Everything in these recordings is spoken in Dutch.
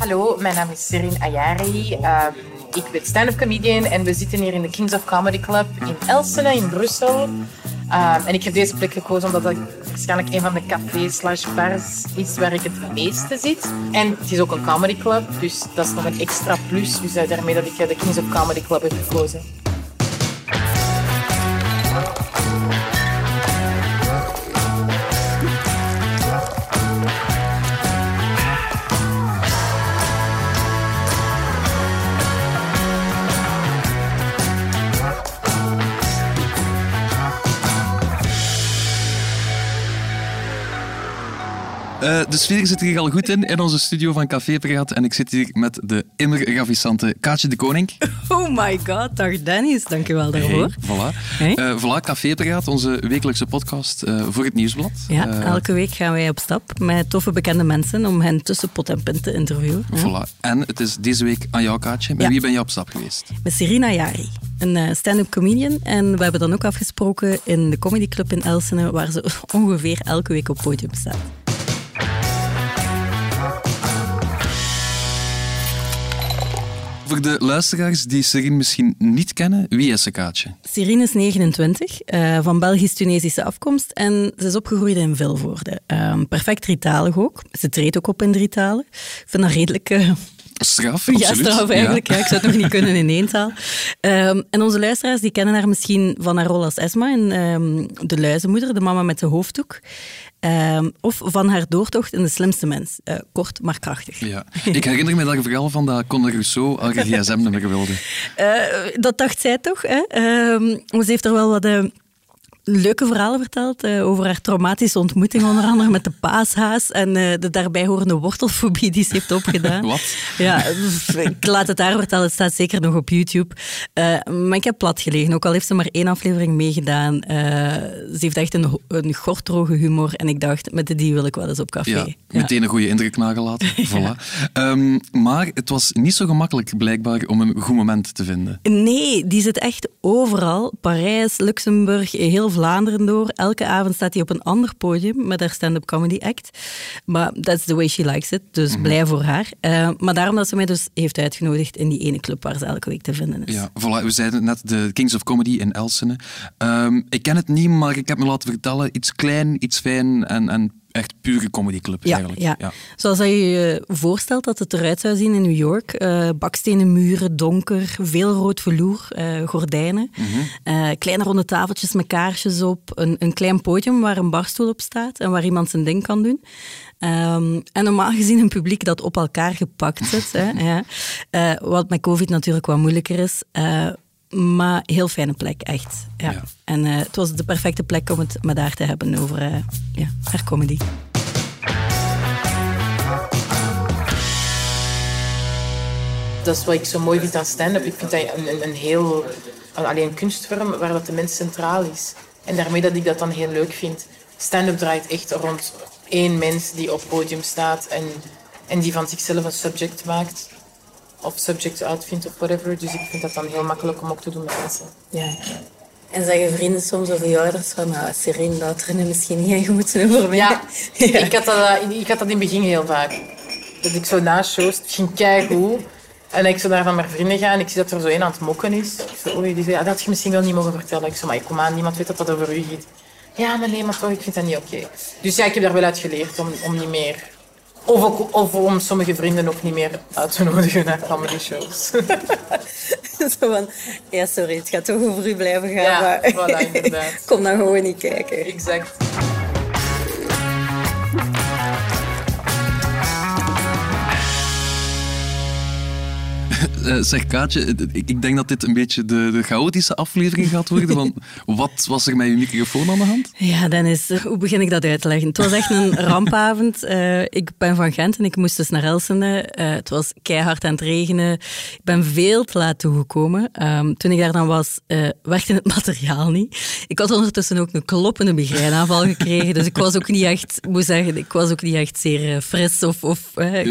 Hallo, mijn naam is Serin Ayari. Uh, ik ben stand-up comedian en we zitten hier in de Kings of Comedy Club in Elsene in Brussel. Uh, en ik heb deze plek gekozen omdat het waarschijnlijk een van de cafés slash bars is waar ik het meeste zit. En het is ook een comedy club, dus dat is nog een extra plus. Dus uh, daarmee dat ik de Kings of Comedy Club heb gekozen. Uh, de sfeer zit er hier al goed in, in onze studio van Café Praat. En ik zit hier met de immer ravissante Kaatje de Koning. Oh my god, dag Dennis. Dankjewel daarvoor. Hey, voilà. Hey. Uh, voilà, Café Praat, onze wekelijkse podcast uh, voor het Nieuwsblad. Ja, elke week gaan wij op stap met toffe bekende mensen om hen tussen pot en pint te interviewen. Voilà. En het is deze week aan jou, Kaatje. Met ja. wie ben je op stap geweest? Met Serena Jari, een stand-up comedian. En we hebben dan ook afgesproken in de Comedy Club in Elsene, waar ze ongeveer elke week op podium staat. Voor de luisteraars die Serine misschien niet kennen, wie is ze, Kaatje? Serine is 29, uh, van Belgisch-Tunesische afkomst en ze is opgegroeid in Vilvoorde. Uh, perfect drietalig ook. Ze treedt ook op in drietalen. Ik vind dat redelijk... Uh, Straf, absoluut. Ja, straf eigenlijk. Ja. ik zou het nog niet kunnen in één taal. Um, en onze luisteraars die kennen haar misschien van haar rol als Esma in um, De Luizenmoeder, de mama met de hoofddoek. Um, of van haar doortocht in De Slimste Mens. Uh, kort, maar krachtig. Ja. Ik herinner me dat verhaal van dat Conor Rousseau al gsm-nummer wilde. Uh, dat dacht zij toch. Hè? ze heeft er wel wat leuke verhalen verteld uh, over haar traumatische ontmoeting, onder andere met de paashaas en uh, de daarbij horende wortelfobie die ze heeft opgedaan. Wat? Ja, ik laat het daar vertellen, het staat zeker nog op YouTube. Uh, maar ik heb plat gelegen, ook al heeft ze maar één aflevering meegedaan. ze heeft echt een, een gortroge humor en ik dacht, met die wil ik wel eens op café. Ja, meteen een goede indruk nagelaten. voilà. Um, maar het was niet zo gemakkelijk blijkbaar om een goed moment te vinden. Nee, die zit echt overal. Parijs, Luxemburg, heel Vlaanderen door. Elke avond staat hij op een ander podium met haar stand-up comedy act. Maar that's the way she likes it, dus mm blij voor haar. Uh, maar daarom dat ze mij dus heeft uitgenodigd in die ene club waar ze elke week te vinden is. Ja, voilà, we zeiden net de Kings of Comedy in Elsene. Um, ik ken het niet, maar ik heb me laten vertellen, iets klein, iets fijn en, en echt pure comedyclub ja, eigenlijk. Ja. ja. Zoals je je voorstelt dat het eruit zou zien in New York. Uh, bakstenen muren, donker, veel rood vloer, uh, gordijnen. Mm -hmm. uh, kleine ronde tafeltjes met kaarsjes op. Een, een klein podium waar een barstoel op staat en waar iemand zijn ding kan doen. Um, en normaal gezien een publiek dat op elkaar gepakt zit. hè, ja. wat met COVID natuurlijk wat moeilijker is. Maar heel fijne plek, echt. Ja. ja. En uh, het was de perfecte plek om het met haar te hebben over uh, ja, haar comedy. Dat is wat ik zo mooi vind aan stand-up. Ik vind dat een, een, een heel... Alleen een kunstvorm waar dat de mens centraal is. En daarmee dat ik dat dan heel leuk vind. Stand-up draait echt rond één mens die op podium staat en, en die van zichzelf een subject maakt of subject uitvindt of whatever. Dus ik vind dat dan heel makkelijk om ook te doen met mensen. Ja. En zeggen vrienden soms over je ouders van, nou, Serene, dat er misschien niet aan moeten over mij. Ja, ja. Ik, had dat, eh, ik had dat in het begin heel vaak. Dat ik zo na shows, ging keigoed. En ik zou daar van mijn vrienden gaan en ik zie dat er zo een aan het mokken is. Ik zo, oei, die zei, dat had je misschien wel niet mogen vertellen. Ik zei, maar kom aan, niemand weet dat dat over u gaat. Ja, maar nee, maar toch, ik vind dat niet oké. Dus ja, ik heb daar wel uit geleerd om, om niet meer of, ook, of om sommige vrienden ook niet meer uit te nodigen naar comedy shows. Zo van, ja sorry, het gaat toch over u blijven gaan. Ja, maar voilà, inderdaad. Kom dan gewoon niet kijken. Exact. Uh, zeg Kaatje, ik denk dat dit een beetje de, de chaotische aflevering gaat worden. Want wat was er met je microfoon aan de hand? Ja, Dennis, hoe begin ik dat uit te leggen? Het was echt een rampavond. Uh, ik ben van Gent en ik moest dus naar Elsene. Uh, het was keihard aan het regenen. Ik ben veel te laat toegekomen. Um, toen ik daar dan was, werkte het materiaal niet. Ik had ondertussen ook een kloppende migraineaanval gekregen. Dus ik was ook niet echt, moet zeggen, ik was ook niet echt zeer fris of, of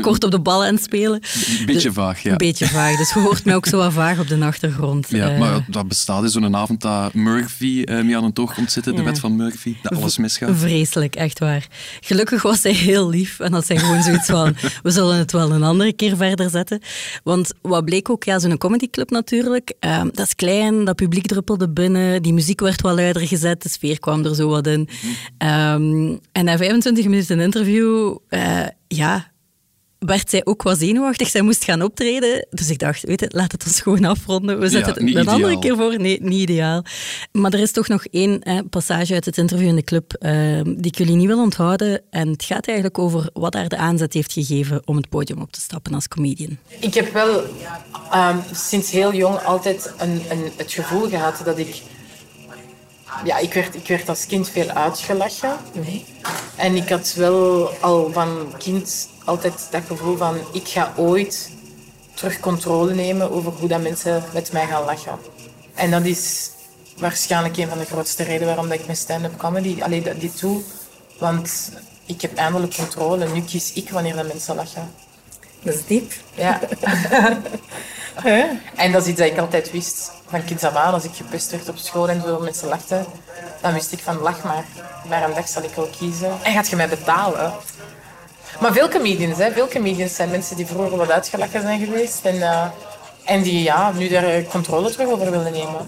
kort op de ballen aan het spelen. Een beetje vaag, ja. Een beetje vaag dus je hoort mij ook zo vaag op de achtergrond. Ja, Eh, maar dat bestaat in zo'n avond dat Murphy eh, mee aan een toog komt zitten, de wet van Murphy, dat alles misgaat. Vreselijk, echt waar. Gelukkig was hij heel lief en had hij gewoon zoiets van: we zullen het wel een andere keer verder zetten. Want wat bleek ook, ja, zo'n comedyclub natuurlijk, ehm, dat is klein, dat publiek druppelde binnen, die muziek werd wat luider gezet, de sfeer kwam er zo wat in. Ehm, en na 25 minuten interview, eh, ja, werd zij ook wat zenuwachtig. Zij moest gaan optreden. Dus ik dacht, weet je, laat het ons gewoon afronden. We zetten het een andere keer voor. Nee, niet ideaal. Maar er is toch nog één eh, passage uit het interview in de club eh, die ik jullie niet wil onthouden. En het gaat eigenlijk over wat haar de aanzet heeft gegeven om het podium op te stappen als comedian. Ik heb wel ehm, sinds heel jong altijd een, een, het gevoel gehad dat ik... Ja, ik werd, ik werd als kind veel uitgelachen. En ik had wel al van kind altijd dat gevoel van... Ik ga ooit terug controle nemen over hoe dat mensen met mij gaan lachen. En dat is waarschijnlijk een van de grootste redenen waarom dat ik met stand-up comedy alleen dat dit doe. Want ik heb eindelijk controle. Nu kies ik wanneer de mensen lachen. Dat is diep. Ja. en dat is iets dat ik altijd wist. Van kinds af aan, als ik gepest werd op school en zo mensen lachten, dan wist ik van lach maar. Maar een dag zal ik wel kiezen. En gaat je mij betalen? Maar veel comedians, hè, veel comedians zijn mensen die vroeger wat uitgelachen zijn geweest. En, eh, en die ja, nu daar eh, controle terug over willen nemen.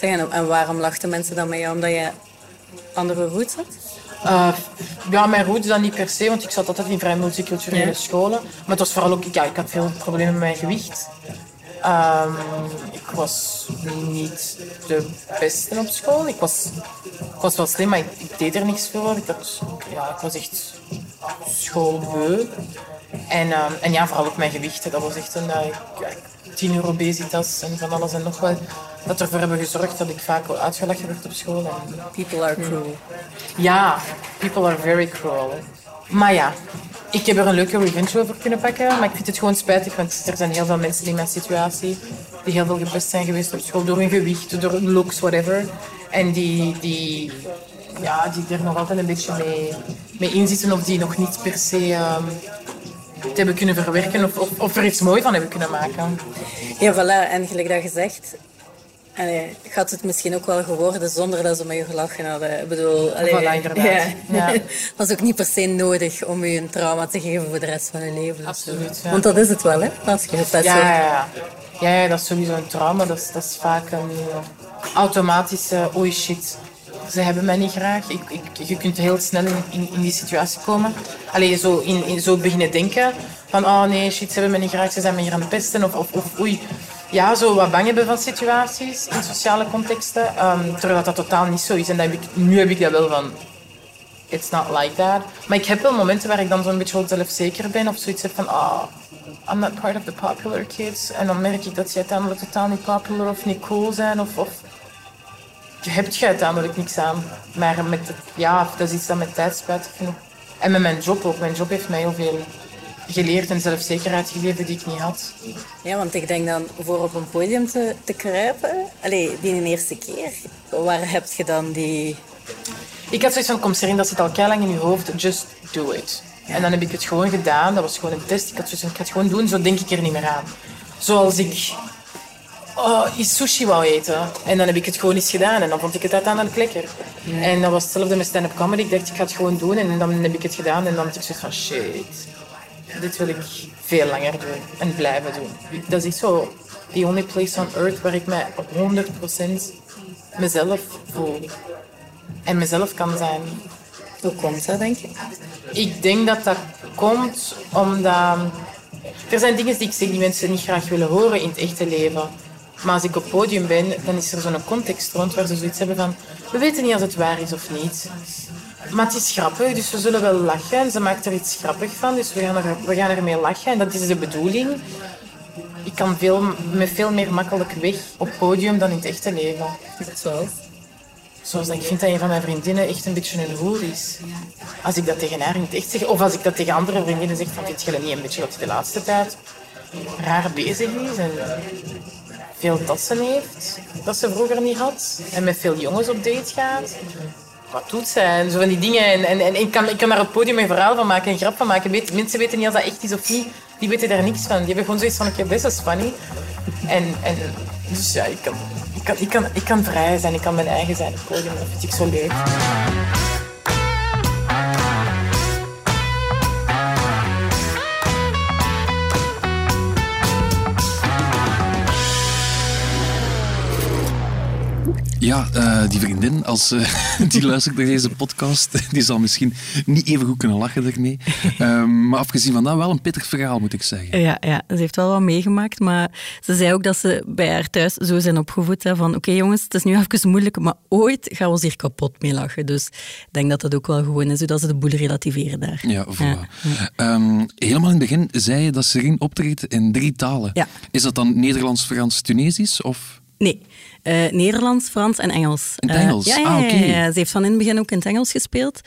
Zeg, en, waarom lachten mensen dan met jou? Omdat je andere roots had? Eh, ja, mijn roots dan niet per se, want ik zat altijd in vrij multiculturele Ja. scholen. Maar het was vooral ook, ja, ik had veel problemen met mijn gewicht. Ehm, ik was niet de beste op school. Ik was, ik was wel slim, maar ik, ik deed er niks voor. Ik, had, ja, ik was echt schoolbeu. En, ehm, en ja, vooral ook mijn gewicht. Dat was echt een ja, 10 euro obesitas en van alles en nog wat. Dat ervoor hebben gezorgd dat ik vaak wel uitgelachen werd op school. En, People are cruel. ja, people are very cruel. Maar ja, ik heb er een leuke revenge over kunnen pakken. Maar ik vind het gewoon spijtig, want er zijn heel veel mensen in mijn situatie die heel veel gepest zijn geweest op school door hun gewicht, door hun looks, whatever. En die, die, ja, die er nog altijd een beetje mee, mee inzitten of die nog niet per se ehm, het hebben kunnen verwerken of, of, of er iets moois van hebben kunnen maken. Ja, voilà. En gelijk dat gezegd, allee, had het misschien ook wel geworden zonder dat ze met je gelachen hadden. Ik bedoel, allee, Voilà, inderdaad. Ja. Dat is ook niet per se nodig om je een trauma te geven voor de rest van je leven. Absoluut, ja. Want dat is het wel, hè? Als je gepest Ja, ja, ja. Ja, ja, dat is sowieso een trauma. Dat is, dat is vaak een automatische, oei shit, ze hebben mij niet graag. Ik, ik, je kunt heel snel in, in, die situatie komen. Alleen zo, in, in, zo beginnen denken van, oh nee, shit, ze hebben mij niet graag, ze zijn me hier aan het pesten. Of, of, oei, ja, zo wat bang hebben van situaties in sociale contexten. Ehm, terwijl dat, totaal niet zo is. En ik, nu heb ik dat wel van, it's not like that. Maar ik heb wel momenten waar ik dan zo'n beetje zelfzeker ben of zoiets heb van, ah, I'm not part of the popular kids. En dan merk ik dat ze uiteindelijk totaal niet popular of niet cool zijn of, of je hebt je uiteindelijk niks aan. Maar met het, ja, dat is iets dat met tijd spijtig genoeg. En met mijn job ook. Mijn job heeft mij heel veel geleerd en zelfzekerheid gegeven die ik niet had. Ja, want ik denk dan voor op een podium te, te kruipen, allee, die een eerste keer, waar heb je dan die... Ik had zoiets van, kom dat zit al lang in je hoofd, just do it. En dan heb ik het gewoon gedaan, dat was gewoon een test. Ik had zoiets van, ik ga het gewoon doen, zo denk ik er niet meer aan. Zoals ik oh, iets sushi wou eten. En dan heb ik het gewoon eens gedaan en dan vond ik het uiteindelijk lekker. En dat was hetzelfde met stand-up comedy. Ik dacht, ik ga het gewoon doen en dan heb ik het gedaan. En dan had ik zoiets van, shit, dit wil ik veel langer doen en blijven doen. Dat is echt zo, the only place on earth waar ik mij op 100% mezelf voel. En mezelf kan zijn. Hoe komt dat, denk je? Ik denk dat dat komt omdat... Er zijn dingen die ik zeg die mensen niet graag willen horen in het echte leven. Maar als ik op podium ben, dan is er zo'n context rond waar ze zoiets hebben van... We weten niet als het waar is of niet. Maar het is grappig, dus we zullen wel lachen. En ze maakt er iets grappig van, dus we gaan, er, we gaan ermee lachen. En dat is de bedoeling. Ik kan veel, met veel meer makkelijk weg op podium dan in het echte leven. Zoals? Zoals dat ik vind dat een van mijn vriendinnen echt een beetje een hoer is. Als ik dat tegen haar in het echt zeg, of als ik dat tegen andere vriendinnen zeg, van dit je niet een beetje dat hij de laatste tijd raar bezig is en veel tassen heeft, dat ze vroeger niet had, en met veel jongens op date gaat. wat doet zij? En zo van die dingen. En, en, en ik, kan, ik kan daar op het podium een verhaal van maken, een grap van maken. Weet, mensen weten niet als dat echt is of niet. Die weten daar niks van. Die hebben gewoon zoiets van, oké, this is funny. En, en dus ja, ik kan, ik, kan, ik, kan, ik kan vrij zijn. Ik kan mijn eigen zijn op podium. Dat vind ik zo leuk. Ja, uh, die vriendin, als uh, die luistert naar deze podcast, die zal misschien niet even goed kunnen lachen ermee. Um, maar afgezien van dat, wel een pittig verhaal, moet ik zeggen. Ja, ja, ze heeft wel wat meegemaakt, maar ze zei ook dat ze bij haar thuis zo zijn opgevoed. Hè, van, oké jongens, het is nu even moeilijk, maar ooit gaan we ons hier kapot mee lachen. Dus ik denk dat dat ook wel gewoon is, zodat ze de boel relativeren daar. Ja, voilà. Ja. Um, helemaal in het begin zei je dat Serine optreedt in drie talen. Ja. Is dat dan Nederlands, Frans, Tunesisch? Of... Nee, uh, Nederlands, Frans en Engels. In het Engels? Uh, ja, ja, ah, okay. ja, Ze heeft van in het begin ook in het Engels gespeeld.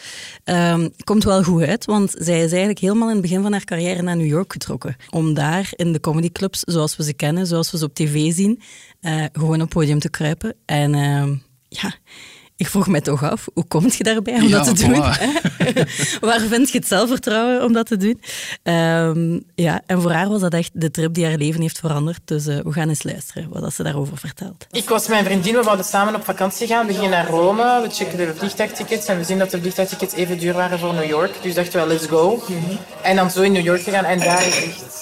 Um, komt wel goed uit, want zij is eigenlijk helemaal in het begin van haar carrière naar New York getrokken. Om daar in de comedyclubs, zoals we ze kennen, zoals we ze op tv zien, uh, gewoon op podium te kruipen. En ja ik vroeg mij toch af, hoe kom je daarbij om ja, dat te doen? Waar vind je het zelfvertrouwen om dat te doen? Um, ja, en voor haar was dat echt de trip die haar leven heeft veranderd. Dus uh, we gaan eens luisteren wat ze daarover vertelt. Ik was met mijn vriendin, we wouden samen op vakantie gaan. We gingen naar Rome, we checken de vliegtuigtickets en we zien dat de vliegtuigtickets even duur waren voor New York. Dus dachten we, let's go. Mm -hmm. En dan zo in New York te gaan en daar is echt...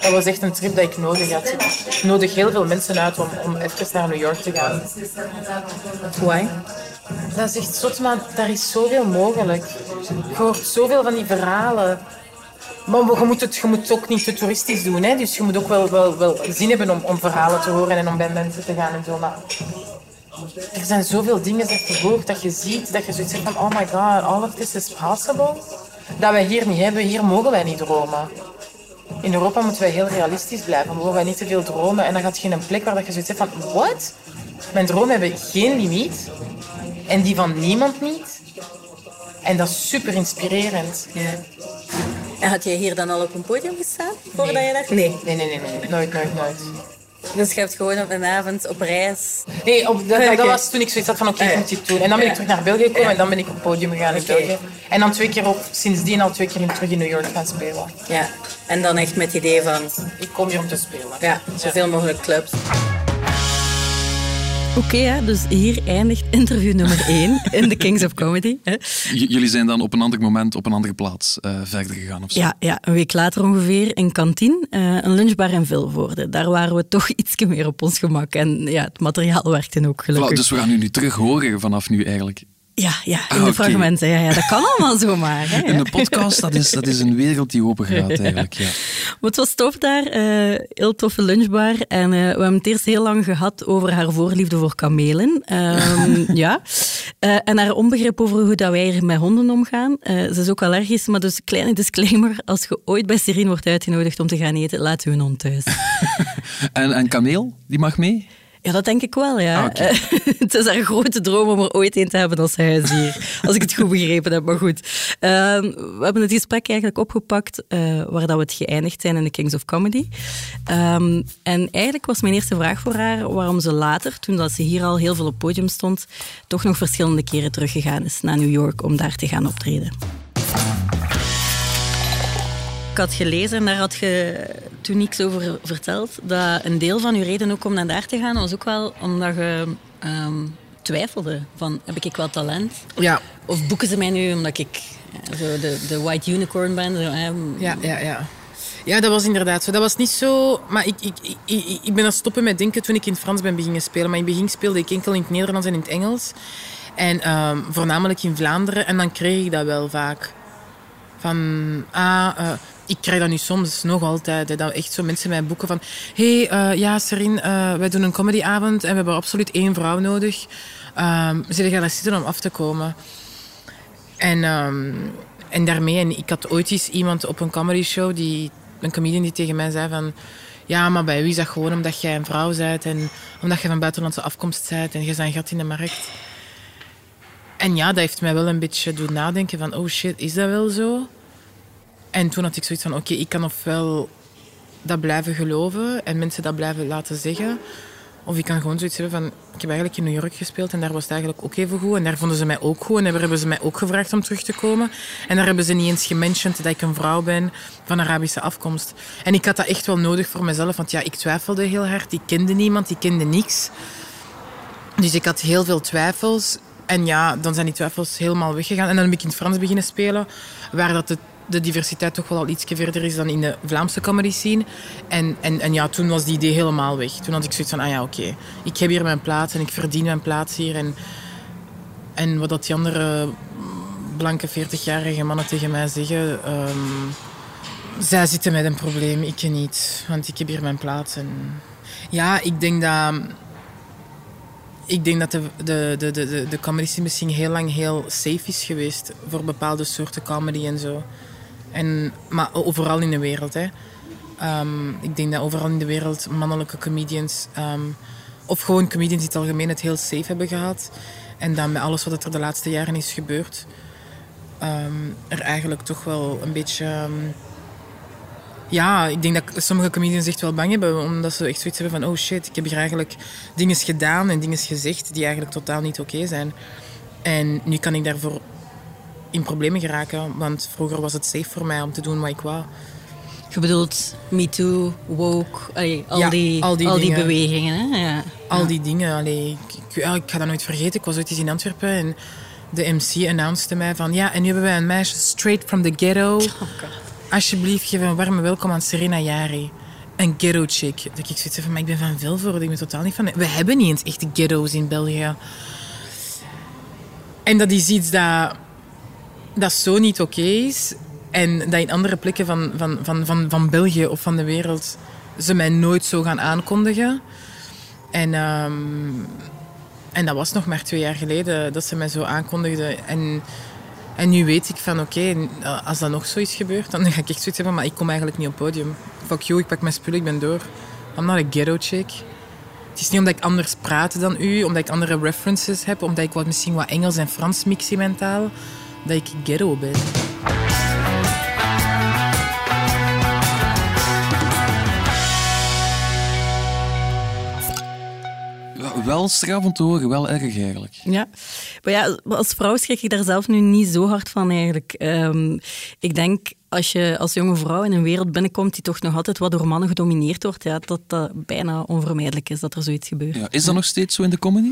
Dat was echt een trip dat ik nodig had. Ik nodig heel veel mensen uit om, om even naar New York te gaan. Why? Dat is echt zot, maar daar is zoveel mogelijk. Je hoort zoveel van die verhalen. Maar je moet het, je moet het ook niet te toeristisch doen. Hè? Dus je moet ook wel, wel, wel zin hebben om, om verhalen te horen en om bij mensen te gaan en zo. Maar er zijn zoveel dingen dat je hoort, dat je ziet, dat je zoiets zegt van oh my god, all of this is possible. Dat wij hier niet hebben. Hier mogen wij niet dromen. In Europa moeten wij heel realistisch blijven. We mogen wij niet te veel dromen. En dan gaat je in een plek waar je zoiets hebt van... Wat? Mijn dromen hebben geen limiet. En die van niemand niet. En dat is super inspirerend. Ja. En had jij hier dan al op een podium gestaan? Voordat nee. je daar... Nee. Nee, nee, nee, nee. Nooit, nooit, nooit. Dus je hebt gewoon op een avond op reis... Nee, op, dat, okay. dat was toen ik zoiets had van oké, okay, ik moet dit doen. En dan ben ik terug naar België gekomen en dan ben ik op het podium gegaan in België. En dan twee keer op, sindsdien al twee keer in, terug in New York gaan spelen. Ja, en dan echt met het idee van... Ik kom hier om te spelen. Ja, zoveel mogelijk clubs. Oké, okay, dus hier eindigt interview nummer 1 in de Kings of Comedy. Hè. Jullie zijn dan op een ander moment op een andere plaats uh, verder gegaan of zo? Ja, ja, een week later ongeveer in Kantine, uh, een lunchbar in Vilvoorde. Daar waren we toch iets meer op ons gemak. En ja, het materiaal werkte ook gelukkig. Voilà, dus we gaan u nu terug horen vanaf nu eigenlijk. Ja, ja in ah, de okay. fragmenten. Ja, ja, dat kan allemaal zomaar. Hè, in de podcast, dat is, dat is een wereld die open gaat eigenlijk. Ja. Maar het was tof daar. Uh, heel toffe lunchbar. En uh, we hebben het eerst heel lang gehad over haar voorliefde voor kamelen. Um, ja. Uh, en haar onbegrip over hoe dat wij hier met honden omgaan. ze is ook allergisch, maar dus kleine disclaimer. Als je ooit bij Serine wordt uitgenodigd om te gaan eten, laat een hond thuis. en, en kameel, die mag mee? Ja, dat denk ik wel, ja. Ah, okay. het is haar grote droom om er ooit een te hebben als huisdier. als ik het goed begrepen heb, maar goed. Uh, we hebben het gesprek eigenlijk opgepakt uh, waar dat we het geëindigd zijn in de Kings of Comedy. Um, en eigenlijk was mijn eerste vraag voor haar waarom ze later, toen dat ze hier al heel veel op podium stond, toch nog verschillende keren teruggegaan is naar New York om daar te gaan optreden. Ik had gelezen en daar had je toen niks over verteld, dat een deel van je reden ook om naar daar te gaan was ook wel omdat je um, twijfelde van heb ik wel talent? Ja. Of boeken ze mij nu omdat ik ja, zo de, de white unicorn ben? Ja, ja, ja. Ja, dat was inderdaad zo. Dat was niet zo... Maar ik, ik, ik, ik ben aan stoppen met denken toen ik in het Frans ben beginnen spelen. Maar in het begin speelde ik enkel in het Nederlands en in het Engels. En um, voornamelijk in Vlaanderen. En dan kreeg ik dat wel vaak. Van, ah, uh, ik krijg dat nu soms nog altijd. Dat echt zo mensen mij boeken van... Hé, hey, uh, ja, Serine, uh, wij doen een comedyavond en we hebben absoluut één vrouw nodig. Um, zullen gaan zitten om af te komen? En, um, en daarmee... En ik had ooit eens iemand op een comedy show, die, een comedian die tegen mij zei van... Ja, maar bij wie is dat gewoon omdat jij een vrouw bent en omdat je van buitenlandse afkomst bent en je een gat in de markt. En ja, dat heeft mij wel een beetje doen nadenken van... Oh shit, is dat wel zo? En toen had ik zoiets van, oké, ik kan ofwel dat blijven geloven en mensen dat blijven laten zeggen. Of ik kan gewoon zoiets hebben van... Ik heb eigenlijk in New York gespeeld en daar was het eigenlijk ook even goed. En daar vonden ze mij ook goed. En daar hebben ze mij ook gevraagd om terug te komen. En daar hebben ze niet eens gementiond dat ik een vrouw ben van Arabische afkomst. En ik had dat echt wel nodig voor mezelf. Want ja, ik twijfelde heel hard. Ik kende niemand, ik kende niks. Dus ik had heel veel twijfels. En ja, dan zijn die twijfels helemaal weggegaan. En dan heb ik in het Frans beginnen spelen, waar dat de, de diversiteit toch wel al iets verder is dan in de Vlaamse comedy scene. En, en, en ja, toen was die idee helemaal weg. Toen had ik zoiets van, ah ja, oké, ik heb hier mijn plaats en ik verdien mijn plaats hier. En, en wat dat die andere blanke 40-jarige mannen tegen mij zeggen... ehm, zij zitten met een probleem, ik niet. Want ik heb hier mijn plaats. En ja, ik denk dat ik denk dat de, de, de, de, de comedy misschien heel lang heel safe is geweest voor bepaalde soorten comedy en zo. En, maar overal in de wereld. Hè. Ehm, ik denk dat overal in de wereld mannelijke comedians, ehm, of gewoon comedians in het algemeen, het heel safe hebben gehad. En dat met alles wat er de laatste jaren is gebeurd, ehm, er eigenlijk toch wel een beetje. ja, ik denk dat sommige comedians echt wel bang hebben, omdat ze echt zoiets hebben van: oh shit, ik heb hier eigenlijk dingen gedaan en dingen gezegd die eigenlijk totaal niet oké zijn. En nu kan ik daarvoor in problemen geraken, want vroeger was het safe voor mij om te doen wat ik wou. Je bedoelt MeToo, woke, allee, al, Ja, die, al die bewegingen. Hè? Ja. Al die dingen. Allee, ik, ik, ga dat nooit vergeten. Ik was ooit eens in Antwerpen en de MC announcede mij van... Ja, en nu hebben wij een meisje straight from the ghetto. Alsjeblieft, geef een warme welkom aan Serena Jari. Een ghetto chick. Dat ik zoiets van, maar ik ben van Vilvoorde. Ik ben totaal niet van... We hebben niet eens echte ghetto's in België. En dat is iets dat, dat zo niet oké is. En dat in andere plekken van, van, van, van, van België of van de wereld ze mij nooit zo gaan aankondigen. En, ehm, en dat was nog maar twee jaar geleden dat ze mij zo aankondigden. En, en nu weet ik van oké, als dat nog zoiets gebeurt, dan ga ik echt zoiets hebben, maar ik kom eigenlijk niet op het podium. Fuck you, ik pak mijn spullen, ik ben door. I'm not a ghetto chick. Het is niet omdat ik anders praat dan u, omdat ik andere references heb, omdat ik wat, misschien wat Engels en Frans mix in mijn taal, dat ik ghetto ben. Wel straf om te horen, wel erg eigenlijk. Ja. Maar ja, als vrouw schrik ik daar zelf nu niet zo hard van eigenlijk. Ehm, ik denk, als je als jonge vrouw in een wereld binnenkomt die toch nog altijd wat door mannen gedomineerd wordt, ja, dat dat bijna onvermijdelijk is dat er zoiets gebeurt. Ja, is dat nog steeds zo in de comedy?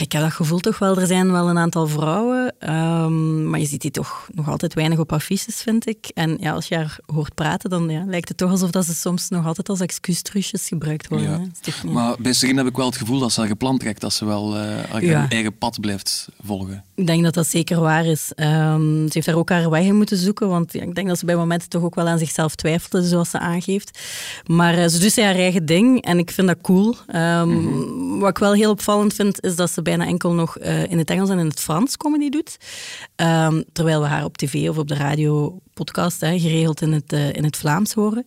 Ik heb dat gevoel toch wel. Er zijn wel een aantal vrouwen, ehm, maar je ziet die toch nog altijd weinig op affiches, vind ik. En ja, als je haar hoort praten, dan ja, lijkt het toch alsof dat ze soms nog altijd als excuustrusjes gebruikt worden. Ja. toch Maar bij Serena heb ik wel het gevoel dat ze haar gepland trekt, dat ze wel eh, haar Ja. eigen pad blijft volgen. Ik denk dat dat zeker waar is. Ehm, ze heeft daar ook haar weg in moeten zoeken, want ik denk dat ze bij momenten toch ook wel aan zichzelf twijfelde, zoals ze aangeeft. Maar eh, ze doet haar eigen ding en ik vind dat cool. Ehm, Wat ik wel heel opvallend vind, is dat ze bijna enkel nog eh, in het Engels en in het Frans comedy doet. Ehm, terwijl we haar op tv of op de radio podcast hè, geregeld in het, eh, in het Vlaams horen.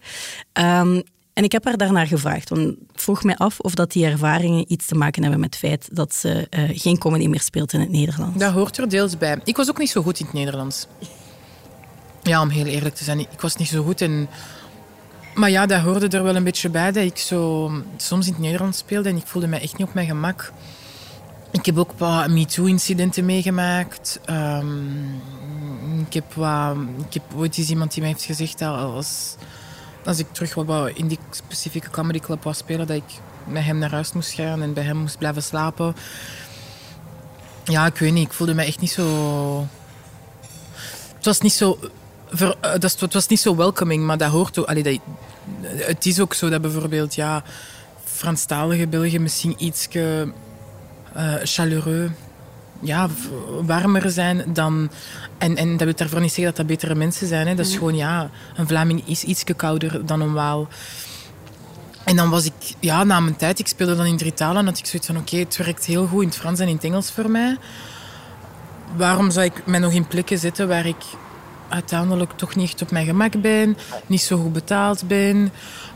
Ehm, en ik heb haar daarnaar gevraagd. Want ik vroeg mij af of dat die ervaringen iets te maken hebben met het feit dat ze geen comedy meer speelt in het Nederlands. Dat hoort er deels bij. Ik was ook niet zo goed in het Nederlands. Ja, om heel eerlijk te zijn. Ik was niet zo goed in... Maar ja, dat hoorde er wel een beetje bij. Dat ik zo soms in het Nederlands speelde en ik voelde mij echt niet op mijn gemak. Ik heb ook wat MeToo-incidenten meegemaakt. Ehm, ik, heb wat, ik heb ooit eens iemand die mij heeft gezegd dat als, als ik terug wat- in die specifieke comedyclub wou spelen, dat ik met hem naar huis moest gaan en bij hem moest blijven slapen. Ja, ik weet niet. Ik voelde me echt niet zo... Het was niet zo... Ver, eh, dat het was niet zo welcoming, maar dat hoort ook... Allee, dat, het is ook zo dat bijvoorbeeld, ja... Franstalige België misschien iets uh, chaleureux... Ja, warmer zijn dan... En, en dat wil daarvoor niet zeggen dat dat betere mensen zijn. Hè. Dat is gewoon, ja... Een Vlaming is iets kouder dan een Waal. En dan was ik, ja, na mijn tijd, ik speelde dan in drie talen, en had ik zoiets van, oké, het werkt heel goed in het Frans en in het Engels voor mij. Waarom zou ik mij nog in plekken zetten waar ik uiteindelijk toch niet echt op mijn gemak ben, niet zo goed betaald ben,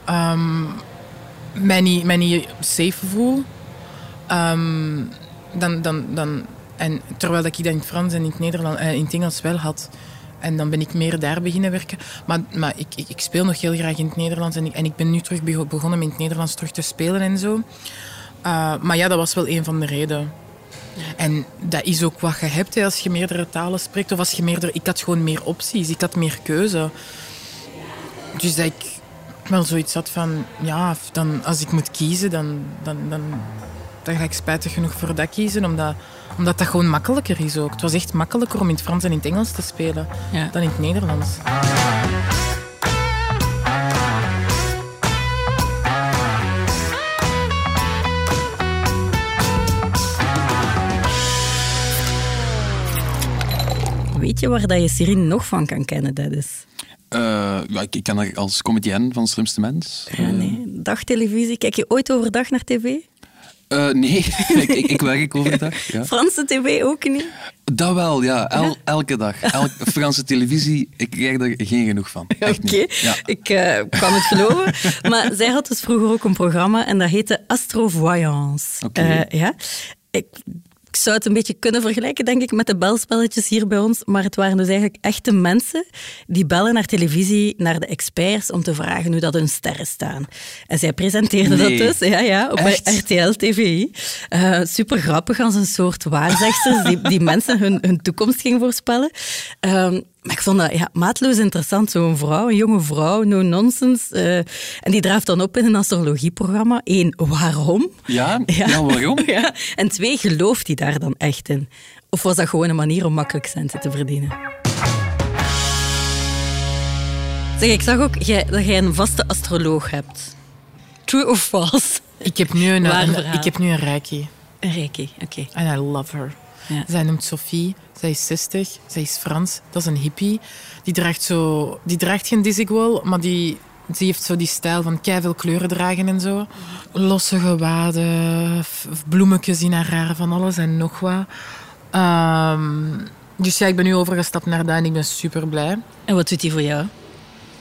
ehm, mij, niet, mij niet safe voel? Ehm, dan, dan, dan, en terwijl ik dat in het Frans en in het, Nederland, eh, in Engels wel had. En dan ben ik meer daar beginnen werken. Maar, maar ik, ik, speel nog heel graag in het Nederlands. En ik, en ik ben nu terug bego- begonnen in het Nederlands terug te spelen en zo. Uh, maar ja, dat was wel een van de redenen. En dat is ook wat je hebt hè, als je meerdere talen spreekt. Of als je meerdere... Ik had gewoon meer opties. Ik had meer keuze. Dus dat ik wel zoiets had van... Ja, dan, als ik moet kiezen, dan, dan, dan, dan ga ik spijtig genoeg voor dat kiezen. Omdat, omdat dat gewoon makkelijker is ook. Het was echt makkelijker om in het Frans en in het Engels te spelen Ja. dan in het Nederlands. Weet je waar dat je Sirin nog van kan kennen, Dennis? Eh, ja, ik, ik ken haar als comedienne van Slimste Mens. Ja, nee. Dagtelevisie. Kijk je ooit overdag naar tv? Eh, nee, ik, ik, ik werk overdag. Ja. Franse tv ook niet? Dat wel, ja. El- elke dag. Franse televisie, ik krijg er geen genoeg van. Oké. Ja. ik eh, kan het geloven. maar zij had dus vroeger ook een programma en dat heette Astrovoyance. Oké. Eh, ja. Ik, ik zou het een beetje kunnen vergelijken, denk ik, met de belspelletjes hier bij ons. Maar het waren dus eigenlijk echte mensen die bellen naar televisie, naar de experts, om te vragen hoe dat hun sterren staan. En zij presenteerde Nee. dat dus ja, ja, op Echt? RTL TVI. Eh, super grappig als een soort waarzegsters die, die mensen hun, hun toekomst ging voorspellen. Ehm, maar ik vond dat ja, maatloos interessant. Zo'n vrouw, een jonge vrouw, no nonsense. eh, en die draaft dan op in een astrologieprogramma. Eén, waarom? Ja? Ja, waarom? Ja. En twee, gelooft hij daar dan echt in? Of was dat gewoon een manier om makkelijk centen te verdienen? Zeg, ik zag ook jij- dat jij een vaste astroloog hebt. True of false? Ik heb nu een, een- ik heb nu een reiki. Een reiki, oké. En I love her. Ja. Zij noemt Sophie. Zij is 60. Zij is Frans. Dat is een hippie. Die draagt, zo, die draagt geen Dizzy maar die, die heeft zo die stijl van veel kleuren dragen en zo. Losse gewaden, bloemetjes in haar haar, van alles en nog wat. Ehm, dus ja, ik ben nu overgestapt naar dat en ik ben super blij. En wat doet hij voor jou?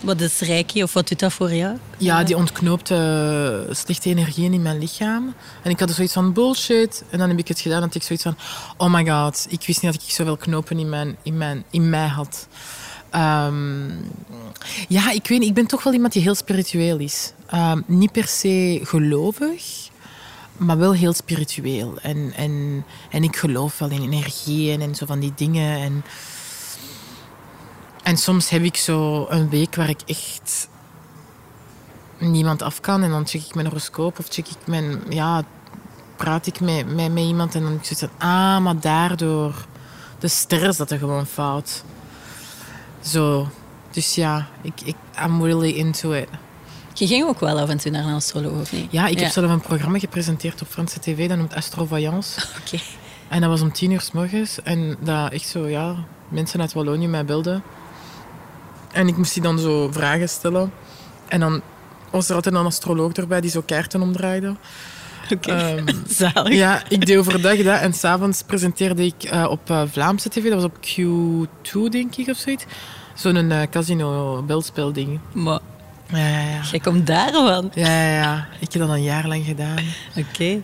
Wat is reiki of wat doet dat voor jou? Ja, die ontknoopt eh, slechte energieën in mijn lichaam. En ik had er zoiets van bullshit. En dan heb ik het gedaan. Had ik zoiets van, oh my god, ik wist niet dat ik zoveel knopen in, mijn, in, mijn, in mij had. Ehm, ja, ik weet ik ben toch wel iemand die heel spiritueel is. Ehm, niet per se gelovig, maar wel heel spiritueel. En, en, en ik geloof wel in energieën en zo van die dingen. En, en soms heb ik zo een week waar ik echt niemand af kan. En dan check ik mijn horoscoop of check ik mijn... Ja, praat ik met, met, met iemand en dan heb ik van... Ah, maar daardoor... De sterren zaten gewoon fout. Zo. Dus ja, ik, ik, I'm really into it. Je ging ook wel af en toe naar een astroloog, of niet? Ja, ik heb zelf een programma gepresenteerd op Franse tv. Dat noemt Astrovoyance. Oké. En dat was om tien uur s morgens. En dat echt zo, ja, mensen uit Wallonië mij belden. En ik moest die dan zo vragen stellen. En dan was er altijd een astroloog erbij die zo kaarten omdraaide. Oké. Ehm, Zalig. ja, ik deed overdag dat. En s'avonds presenteerde ik eh, op eh, Vlaamse tv. Dat was op Q2, denk ik, of zoiets. Zo'n eh, casino-belspel-ding. Maar Ja, ja, ja. jij komt daarvan. Ja, ja, ja. Ik heb dat een jaar lang gedaan. Oké.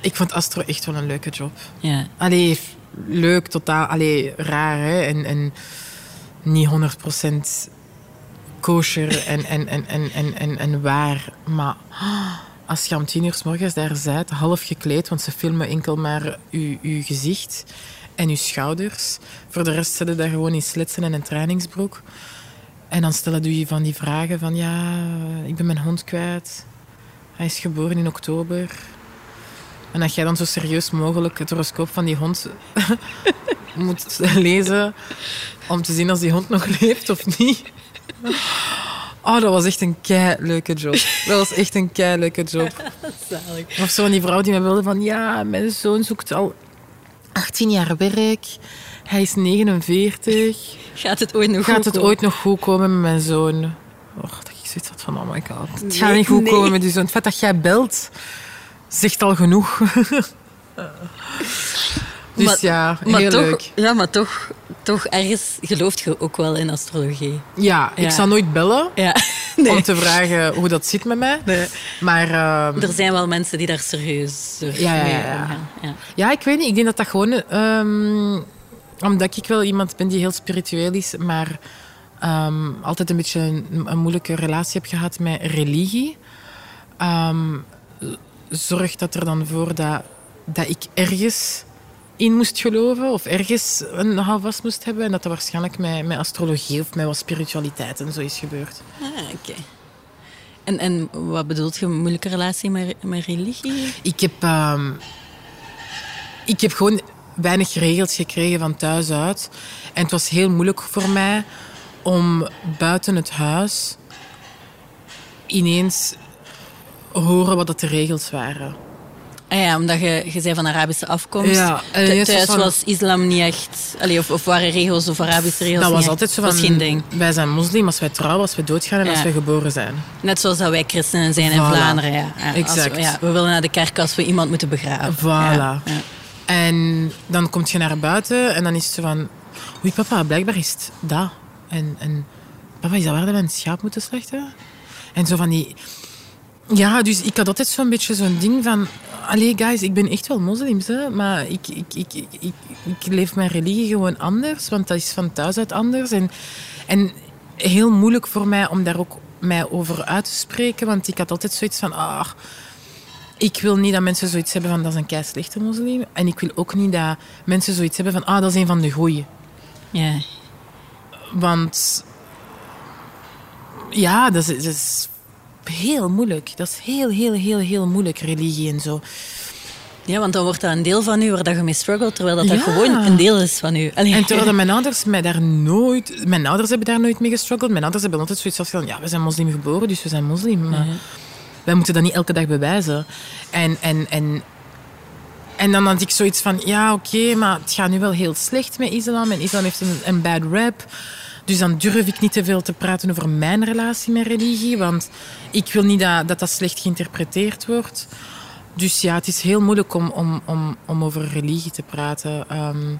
Ik vond Astro echt wel een leuke job. Ja. Allee, leuk, totaal. Allee, raar, hè. En, en niet 100% kosher en, en, en, en, en, en, en waar. Maar als je om tien uur s morgens daar bent, half gekleed, want ze filmen enkel maar uw, uw gezicht en uw schouders. Voor de rest zitten daar gewoon in slitsen en een trainingsbroek. En dan stellen je van die vragen van, ja, ik ben mijn hond kwijt. Hij is geboren in oktober. En dat jij dan zo serieus mogelijk het horoscoop van die hond moet lezen om te zien als die hond nog leeft of niet. Oh, dat was echt een kei leuke job. Dat was echt een kei leuke job. Zalig. Of zo die vrouw die me wilde van ja, mijn zoon zoekt al 18 jaar werk. Hij is 49. Gaat het ooit nog Gaat goed het komen? ooit nog goed komen met mijn zoon? Och, dat ik zoiets had van, oh my god. Het gaat niet goed nee. komen met die zoon. Het feit dat jij belt, zegt al genoeg. dus Maar- ja, Maar heel toch, leuk. Ja, maar toch, toch ergens gelooft je ook wel in astrologie. Ja, ik zal nooit bellen Ja. om te vragen hoe dat zit met mij. Nee. Maar ehm, Er zijn wel mensen die daar serieus mee Ja, ja. omgaan. Ja. ik weet niet. Ik denk dat dat gewoon... ehm, omdat ik wel iemand ben die heel spiritueel is, maar ehm, altijd een beetje een, een moeilijke relatie heb gehad met religie. Ehm, zorgt dat er dan voor dat, dat ik ergens in moest geloven of ergens een houvast moest hebben. En dat dat waarschijnlijk met, met astrologie of met wat spiritualiteit en zo is gebeurd. Ah, oké. En, en wat bedoelt je, een moeilijke relatie met, met religie? Ik heb, ehm, ik heb gewoon weinig regels gekregen van thuis uit. En het was heel moeilijk voor mij om buiten het huis ineens horen wat dat de regels waren. Ah ja, omdat je, je zei van Arabische afkomst. Ja, en ineens Thuis was van- was islam niet echt... Allee, of, of waren regels of Arabische regels Dat was niet altijd zo van, geen ding. wij zijn moslim als wij trouwen, als wij doodgaan en Ja. als wij geboren zijn. Net zoals dat wij christenen zijn in. Vlaanderen. Ja. Ja, als we- Exact. ja, we willen naar de kerk als we iemand moeten begraven. Voilà. En dan kom je naar buiten en dan is het zo van... Oei papa, blijkbaar is het dat. En, en papa, is dat waar dat we een schaap moeten slachten? En zo van die... Ja, dus ik had altijd zo'n beetje zo'n ding van... Allee, guys, ik ben echt wel moslims, hè, maar ik, ik, ik, ik, ik, ik leef mijn religie gewoon anders, want dat is van thuis uit anders. En, en heel moeilijk voor mij om daar ook mij over uit te spreken, want ik had altijd zoiets van... Ah, ik wil niet dat mensen zoiets hebben van dat is een kei slechte moslim. En ik wil ook niet dat mensen zoiets hebben van ah, dat is een van de goeie. Ja. Want ja, dat is, dat is heel moeilijk. Dat is heel, heel, heel, heel moeilijk, religie en zo. Ja, want dan wordt dat een deel van u waar dat je mee struggelt, terwijl dat, dat gewoon een deel is van u. Allee. En terwijl mijn ouders mij daar nooit... Mijn ouders hebben daar nooit mee gestruggeld. Mijn ouders hebben altijd zoiets van, ja, we zijn moslim geboren, dus we zijn moslim. Maar wij moeten dat niet elke dag bewijzen. En, en, en, en dan had ik zoiets van, ja, oké, maar het gaat nu wel heel slecht met islam. En islam heeft een, een bad rap. Dus dan durf ik niet te veel te praten over mijn relatie met religie. Want ik wil niet dat dat, dat slecht geïnterpreteerd wordt. Dus ja, het is heel moeilijk om, om, om, om over religie te praten. ehm,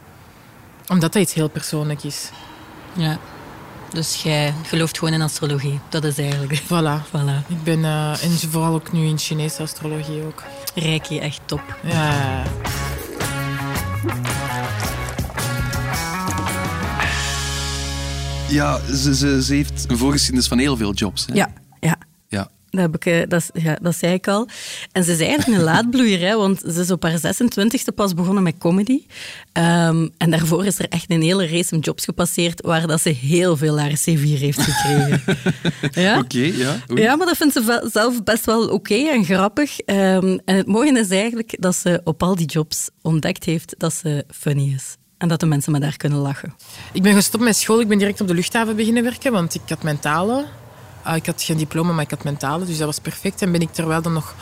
omdat dat iets heel persoonlijk is. Ja. Dus jij gelooft gewoon in astrologie. Dat is eigenlijk... Voilà. Voilà. Ik ben, eh, en vooral ook nu in Chinese astrologie ook. Reiki, echt top. Ja. Ja, ze, ze, ze heeft een voorgeschiedenis van heel veel jobs. Hè? Ja, ja. ja. Dat, heb ik, eh, dat, ja, dat zei ik al. En ze is eigenlijk een laadbloeier, hè, want ze is op haar 26e pas begonnen met comedy. Ehm, en daarvoor is er echt een hele race met jobs gepasseerd waar dat ze heel veel haar C4 heeft gekregen. ja? Oké, ja. oei. Ja, maar dat vindt ze zelf best wel oké en grappig. Ehm, en het mooie is eigenlijk dat ze op al die jobs ontdekt heeft dat ze funny is. En dat de mensen met haar kunnen lachen. Ik ben gestopt met school. Ik ben direct op de luchthaven beginnen werken, want ik had mentale. Ah, ik had geen diploma, maar ik had mentale, dus dat was perfect. En ben ik terwijl dan nog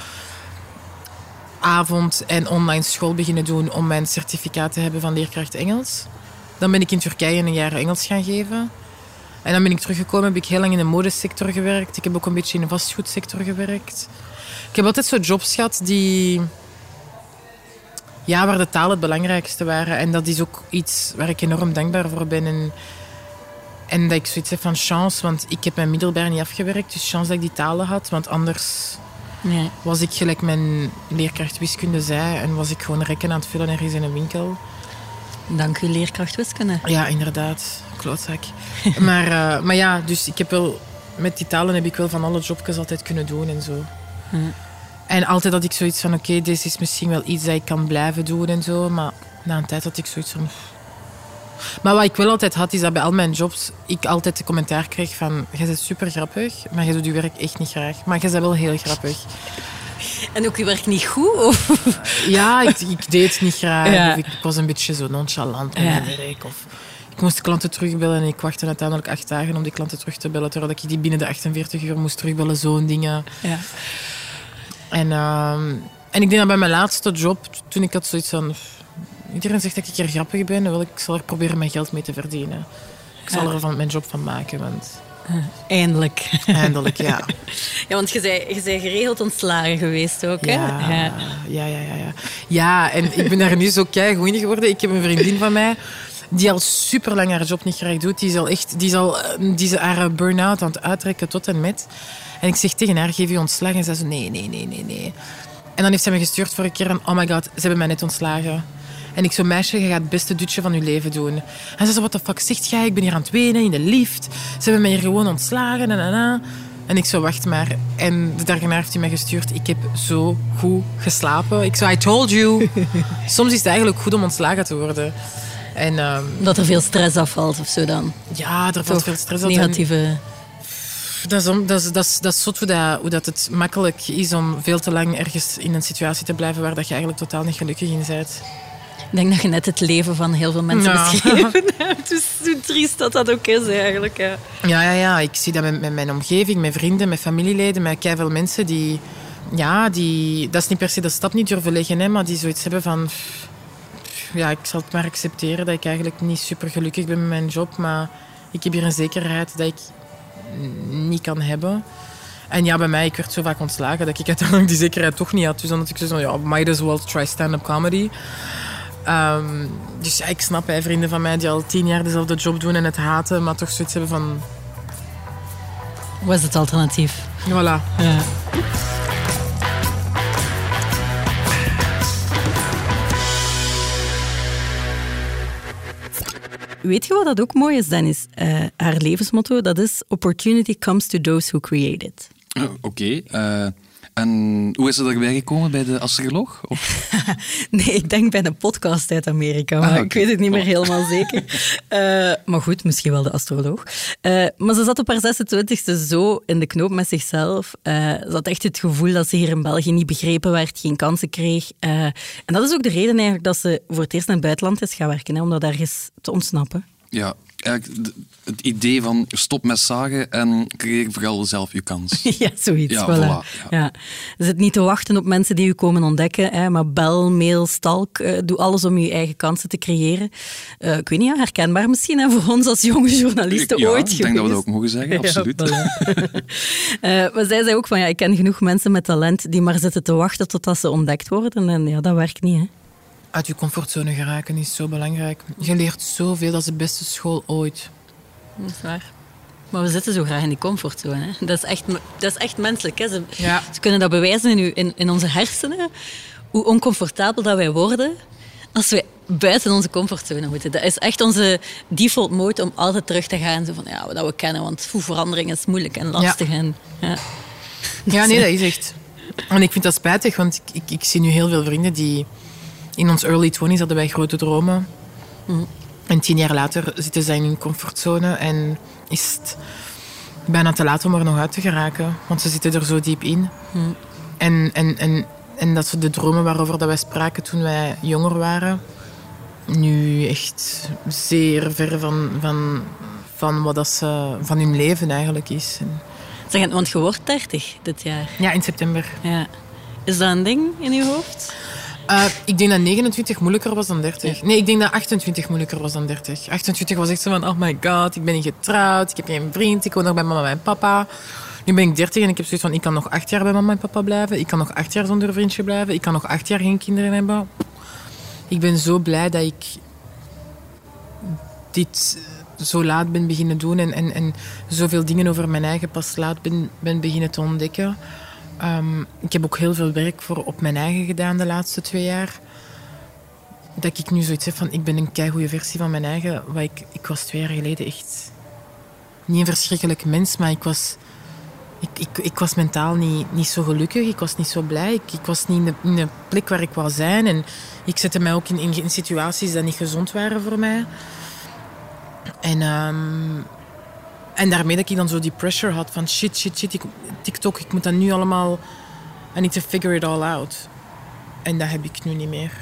avond- en online school beginnen doen om mijn certificaat te hebben van leerkracht Engels. Dan ben ik in Turkije een jaar Engels gaan geven. En dan ben ik teruggekomen, heb ik heel lang in de modesector gewerkt. Ik heb ook een beetje in de vastgoedsector gewerkt. Ik heb altijd zo jobs gehad die... Ja, waar de taal het belangrijkste waren. En dat is ook iets waar ik enorm dankbaar voor ben. En, en dat ik zoiets heb van chance, want ik heb mijn middelbaar niet afgewerkt. Dus chance dat ik die talen had, want anders Ja. was ik gelijk mijn leerkracht wiskunde zei en was ik gewoon rekken aan het vullen ergens in een winkel. Dank u, leerkracht wiskunde. Ja, inderdaad. Klootzak. maar, eh, maar ja, dus ik heb wel... Met die talen heb ik wel van alle jobjes altijd kunnen doen en zo. En altijd had ik zoiets van, oké, dit is misschien wel iets dat ik kan blijven doen en zo. Maar na een tijd had ik zoiets van... Maar wat ik wel altijd had, is dat bij al mijn jobs ik altijd de commentaar kreeg van... Jij bent super grappig, maar je doet je werk echt niet graag. Maar je bent wel heel grappig. En ook uw werk niet goed? Of? Ja, ik, ik deed het niet graag. Ja. Of ik, ik was een beetje zo nonchalant met Ja. mijn werk. Of ik moest de klanten terugbellen en ik wachtte uiteindelijk acht dagen om die klanten terug te bellen. Terwijl ik die binnen de 48 uur moest terugbellen. Zo'n dingen. Ja. En, ehm, en ik denk dat bij mijn laatste job, toen ik had zoiets van... Iedereen zegt dat ik er grappig ben. Wel, ik zal er proberen mijn geld mee te verdienen. Ik zal er van mijn job van maken, want Eindelijk. eindelijk, ja. Ja, want je zei, je zei geregeld ontslagen geweest ook, hè? Ja, ja, ja, ja, ja. Ja, en ik ben daar nu zo in geworden. Ik heb een vriendin van mij die al super lang haar job niet graag doet. Die is al echt, die is al, eh, die is haar burn-out aan het uittrekken tot en met. En ik zeg tegen haar, geef je ontslag? En zij zo, nee, nee, nee, nee, nee. En dan heeft zij me gestuurd voor een keer een, oh my god, ze hebben mij net ontslagen. En ik zo, meisje, je gaat het beste dutje van je leven doen. En ze zei, wat de fuck zegt jij? Ik ben hier aan het wenen in de lift. Ze hebben mij hier gewoon ontslagen. En, en, en. En ik zo, wacht maar. En de dag erna heeft hij mij gestuurd. Ik heb zo goed geslapen. Ik zo, I told you. Soms is het eigenlijk goed om ontslagen te worden. En ehm, Dat er veel stress afvalt of zo dan. ja, er valt veel stress. En negatieve... Dat is, om- dat, is, dat, is, dat is zot hoe, dat, hoe dat het makkelijk is om veel te lang ergens in een situatie te blijven waar dat je eigenlijk totaal niet gelukkig in bent. Ik denk dat je net het leven van heel veel mensen Ja. beschreven hebt. Dus hoe triest dat dat ook is eigenlijk. Ja. Ja, ja, ja. Ik zie dat met, met mijn omgeving, met vrienden, met familieleden, met veel mensen die... Ja, die... Dat is niet per se de stap niet durven leggen, hè, maar die zoiets hebben van... pff, Ja, ik zal het maar accepteren dat ik eigenlijk niet super gelukkig ben met mijn job, maar ik heb hier een zekerheid dat ik niet kan hebben. En ja, bij mij, ik werd zo vaak ontslagen dat ik uiteindelijk die zekerheid toch niet had. Dus dan had ik zo van, ja, might as well try stand-up comedy. Ehm, dus ja, ik snap hè, vrienden van mij die al tien jaar dezelfde job doen en het haten, maar toch zoiets hebben van, Wat is het alternatief? voilà. Ja. Weet je wat dat ook mooi is, Dennis? Eh, haar levensmotto, dat is Opportunity comes to those who create it. Eh, Oké. eh, en hoe is het erbij gekomen bij de astroloog? Of, Nee, ik denk bij een podcast uit Amerika, maar Ah, ik weet het niet meer helemaal zeker. Eh, maar goed, misschien wel de astroloog. Eh, maar ze zat op haar 26e zo in de knoop met zichzelf. Eh, ze had echt het gevoel dat ze hier in België niet begrepen werd, geen kansen kreeg. En dat is ook de reden eigenlijk dat ze voor het eerst naar het buitenland is gaan werken, hè, om dat ergens te ontsnappen. ja, eigenlijk het idee van stop met zagen en creëer vooral zelf je kans. Ja, zoiets. Ja, voilà. voilà, ja. Ja. Zit niet te wachten op mensen die u komen ontdekken, hè, maar bel, mail, stalk. eh, doe alles om je eigen kansen te creëren. Eh, ik weet niet, ja, herkenbaar misschien hè, voor ons als jonge journalisten ja, ooit ik denk dat we dat ook mogen zeggen, absoluut. Voilà. Eh, maar zij zei ook van, ja, ik ken genoeg mensen met talent die maar zitten te wachten totdat ze ontdekt worden. En ja, dat werkt niet, hè. Uit je comfortzone geraken is zo belangrijk. Je leert zoveel, dat is de beste school ooit. Dat is waar. Maar we zitten zo graag in die comfortzone. Hè. Dat, is echt, dat is echt menselijk. Hè. Ze, Ja. ze kunnen dat bewijzen in, in, in onze hersenen. Hoe oncomfortabel dat wij worden als we buiten onze comfortzone moeten. Dat is echt onze default mode om altijd terug te gaan. Zo van, ja, wat we kennen, want verandering is moeilijk en lastig. En, ja. Ja, nee, dat is echt. En ik vind dat spijtig, want ik, ik, ik zie nu heel veel vrienden die... In ons early 20s hadden wij grote dromen. En tien jaar later zitten zij in hun comfortzone en is het bijna te laat om er nog uit te geraken. Want ze zitten er zo diep in. En, en, en, en dat ze de dromen waarover dat wij spraken toen wij jonger waren, nu echt zeer ver van, van, van wat dat ze, van hun leven eigenlijk is. Zeg, want je wordt 30 dit jaar. ja, in september. Ja. Is dat een ding in je hoofd? Uh, ik denk dat 29 moeilijker was dan 30. Nee, ik denk dat 28 moeilijker was dan 30. 28 was echt zo van, oh my god, ik ben niet getrouwd, ik heb geen vriend, ik woon nog bij mama en papa. Nu ben ik 30 en ik heb zoiets van, ik kan nog acht jaar bij mama en papa blijven. Ik kan nog acht jaar zonder vriendje blijven. Ik kan nog acht jaar geen kinderen hebben. Ik ben zo blij dat ik dit zo laat ben beginnen doen en, en, en zoveel dingen over mijn eigen pas laat ben, ben beginnen te ontdekken. Um, ik heb ook heel veel werk voor op mijn eigen gedaan de laatste twee jaar. Dat ik nu zoiets heb van, ik ben een keigoede versie van mijn eigen. Wat ik, ik was twee jaar geleden echt niet een verschrikkelijk mens, maar ik was, ik, ik, ik was mentaal niet, niet zo gelukkig. Ik was niet zo blij. Ik, ik was niet in de, plek waar ik wou zijn. En ik zette mij ook in, in, situaties die niet gezond waren voor mij. En... Um, en daarmee dat ik dan zo die pressure had van shit, shit, shit, ik, TikTok, ik moet dat nu allemaal... I need to figure it all out. En dat heb ik nu niet meer.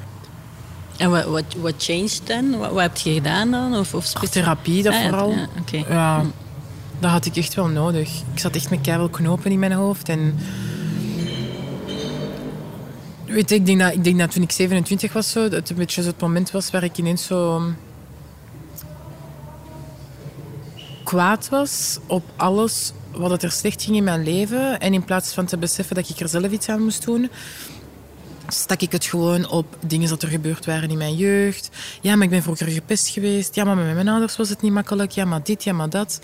En wat, wat, wat changed dan? Wat, wat heb je gedaan dan? Of, of Ach, therapie, dat ah, vooral. Ja, okay. ja, dat had ik echt wel nodig. Ik zat echt met keihard knopen in mijn hoofd. En... Weet je, ik denk, dat, ik denk dat toen ik 27 was, zo, dat het een beetje zo het moment was waar ik ineens zo... kwaad was op alles wat er slecht ging in mijn leven. En in plaats van te beseffen dat ik er zelf iets aan moest doen, stak ik het gewoon op dingen dat er gebeurd waren in mijn jeugd. Ja, maar ik ben vroeger gepest geweest. Ja, maar met mijn ouders was het niet makkelijk. Ja, maar dit, ja, maar dat.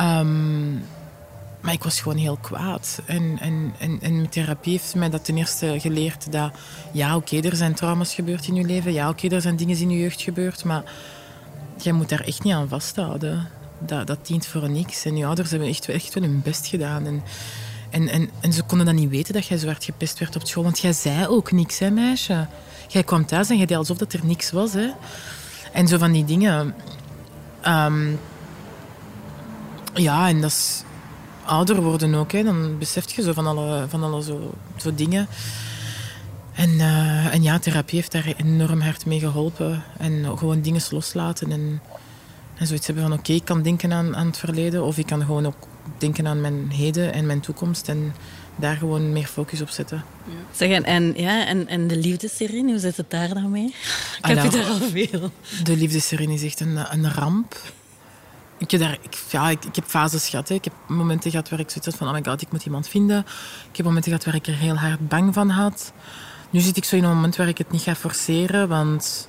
Um, maar ik was gewoon heel kwaad. En, en, en, en met therapie heeft mij dat ten eerste geleerd dat... Ja, oké, er zijn trauma's gebeurd in je leven. Ja, oké, er zijn dingen in je jeugd gebeurd. Maar jij moet daar echt niet aan vasthouden. Dat, dat dient voor niks. En je ouders hebben echt, echt wel hun best gedaan. En, en, en, en ze konden dan niet weten dat jij zo hard gepest werd op school. Want jij zei ook niks, hè, meisje. Jij kwam thuis en jij deed alsof dat er niks was. Hè. En zo van die dingen. Ehm, ja, en dat is ouder worden ook. Hè. Dan besef je zo van alle, van alle zo, zo dingen. En, uh, en ja, therapie heeft daar enorm hard mee geholpen. En gewoon dingen loslaten. En, en zoiets hebben van oké, ik kan denken aan, aan het verleden. Of ik kan gewoon ook denken aan mijn heden en mijn toekomst. En daar gewoon meer focus op zetten. Ja. Zeg, en, ja, en, en de liefdeserin, hoe zit het daar dan mee? Ik heb je daar al veel. De liefdeserin is echt een, een ramp. Ik heb, daar, ik, ja, ik, ik, heb fases gehad. Hè. Ik heb momenten gehad waar ik zoiets had van... Oh my god, ik moet iemand vinden. Ik heb momenten gehad waar ik er heel hard bang van had. Nu zit ik zo in een moment waar ik het niet ga forceren, want...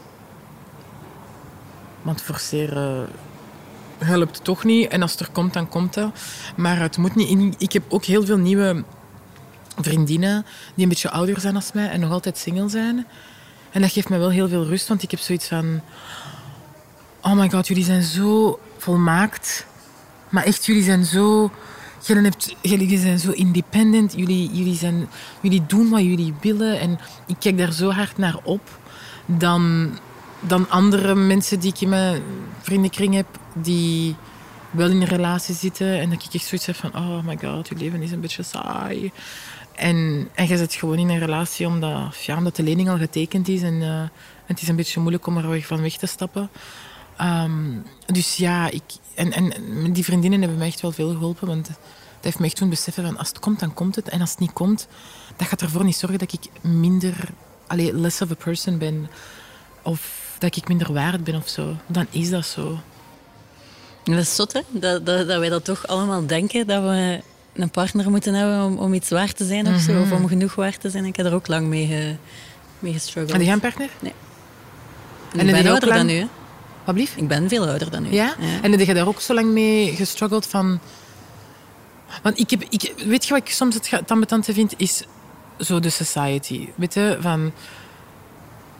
Want forceren helpt toch niet. En als het er komt, dan komt dat. Maar het moet niet... Ik heb ook heel veel nieuwe vriendinnen die een beetje ouder zijn als mij en nog altijd single zijn. En dat geeft mij wel heel veel rust, want ik heb zoiets van... Oh my god, jullie zijn zo volmaakt. Maar echt, jullie zijn zo... Jullie zijn zo independent. Jullie, jullie, zijn, jullie doen wat jullie willen. En ik kijk daar zo hard naar op. Dan, dan andere mensen die ik in mijn vriendenkring heb. Die wel in een relatie zitten. En dat ik echt zoiets heb van... Oh my god, je leven is een beetje saai. En, en je zit gewoon in een relatie omdat, ja, omdat de lening al getekend is. En, uh, het is een beetje moeilijk om er van weg te stappen. Um, dus ja, ik, en, en die vriendinnen hebben mij echt wel veel geholpen. Want dat heeft me echt toen beseffen van als het komt, dan komt het. En als het niet komt, dat gaat ervoor niet zorgen dat ik minder, allee, less of a person ben. Of dat ik minder waard ben of zo. Dan is dat zo. Dat is zot, hè? Dat, dat, dat wij dat toch allemaal denken. Dat we een partner moeten hebben om, om iets waard te zijn of zo. Of om genoeg waard te zijn. Ik heb er ook lang mee, ge, mee gestruggeld. En jij een partner? Nee. En, en ik ben ouder lang... dan u, hè? Wat? Ik ben veel ouder dan u. Ja? ja? En heb je daar ook zo lang mee gestruggeld van... Want ik heb... Ik, weet je wat ik soms het ambetante vind? Is zo de society. Weet je, van...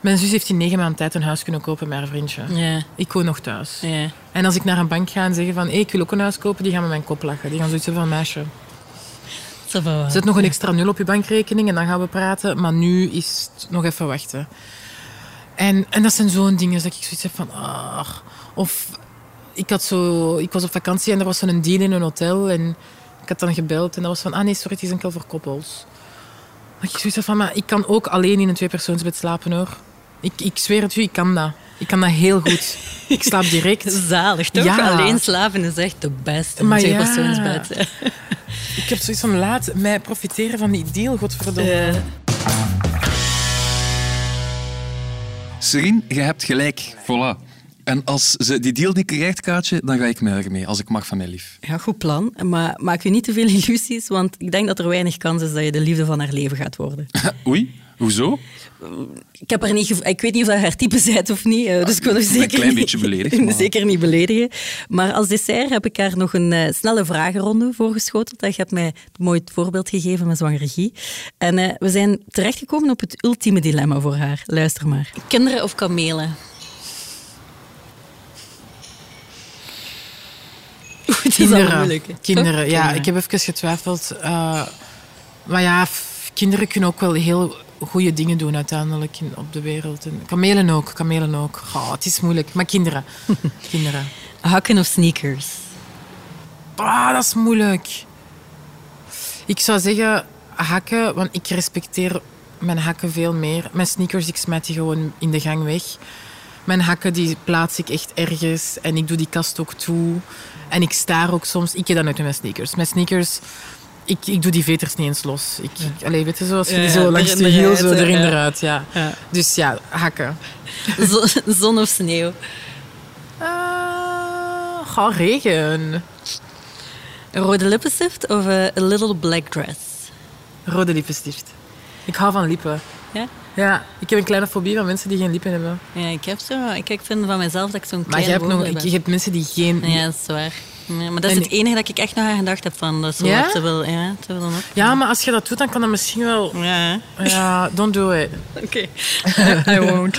Mijn zus heeft in negen maanden tijd een huis kunnen kopen met haar vriendje. Ja. Ik woon nog thuis. Ja. En als ik naar een bank ga en zeg van... Hey, ik wil ook een huis kopen, die gaan met mijn kop lachen. Die gaan zoiets van... Meisje, Zet nog een extra nul op je bankrekening en dan gaan we praten. Maar nu is het nog even wachten. En, en dat zijn zo'n dingen dat ik zoiets heb van... Ah. Of ik, had zo, ik was op vakantie en er was zo'n deal in een hotel. En ik had dan gebeld en dat was van... Ah nee, sorry, het is enkel voor koppels. Dat ik zoiets heb van... Maar ik kan ook alleen in een tweepersoonsbed slapen hoor. Ik, ik zweer het u, ik kan dat. Ik kan dat heel goed. Ik slaap direct. Zalig, toch? Ja. Alleen slapen is echt de beste Maar ja. tweepersoonsbed. Ik heb zoiets van... Laat mij profiteren van die deal, godverdomme. Uh, Serien, je hebt gelijk. Voilà. En als ze die deal niet krijgt, Kaatje, dan ga ik met haar mee, als ik mag van mij lief. ja, goed plan. Maar maak je niet te veel illusies, want ik denk dat er weinig kans is dat je de liefde van haar leven gaat worden. Oei, hoezo? Ik, heb haar niet ik weet niet of dat haar type zijt of niet, eh, dus ik wil haar een zeker, klein niet, beetje beledigd, maar- zeker niet beledigen. Maar als dessert heb ik haar nog een eh, snelle vragenronde voorgeschoteld. Je hebt mij een mooi voorbeeld gegeven met zwangerie. En eh, we zijn terechtgekomen op het ultieme dilemma voor haar. Luister maar. Kinderen of kamelen? Oeh, Kinderen. Kinderen, Toch? ja. Ik heb even getwijfeld. eh, maar ja, kinderen kunnen ook wel heel goede dingen doen uiteindelijk in, op de wereld. En kamelen ook, kamelen ook. Goh, het is moeilijk. Maar kinderen. kinderen. Hakken of sneakers? Ah, dat is moeilijk. Ik zou zeggen hakken, want ik respecteer mijn hakken veel meer. Mijn sneakers, ik smijt die gewoon in de gang weg. Mijn hakken, die plaats ik echt ergens. En ik doe die kast ook toe. En ik staar ook soms. Ik heb dat nooit met mijn sneakers. Mijn sneakers, ik, ik doe die veters niet eens los. Ik, ik, allee, weet je, zoals je die zo langs de hiel, zo erin eruit. Ja. Dus ja, hakken. Zo- Zon of sneeuw? Uh, ga regen. Een rode lippenstift of eh, a little black dress? Rode lippenstift. Ik hou van lippen. Ja? Ja, ik heb een kleine fobie van mensen die geen lippen hebben. Ja, ik heb zo... Ik, ik vind van mezelf dat ik zo'n Maar kleine je hebt, nog, je heb. hebt mensen die geen... Ja, dat is waar. Ja, maar dat is En- het enige dat ik echt nog aan gedacht heb van... Dat is Ja? te ja, te willen op. Ja, maar als je dat doet, dan kan dat misschien wel... Ja, Ja, don't do it. oké. I won't.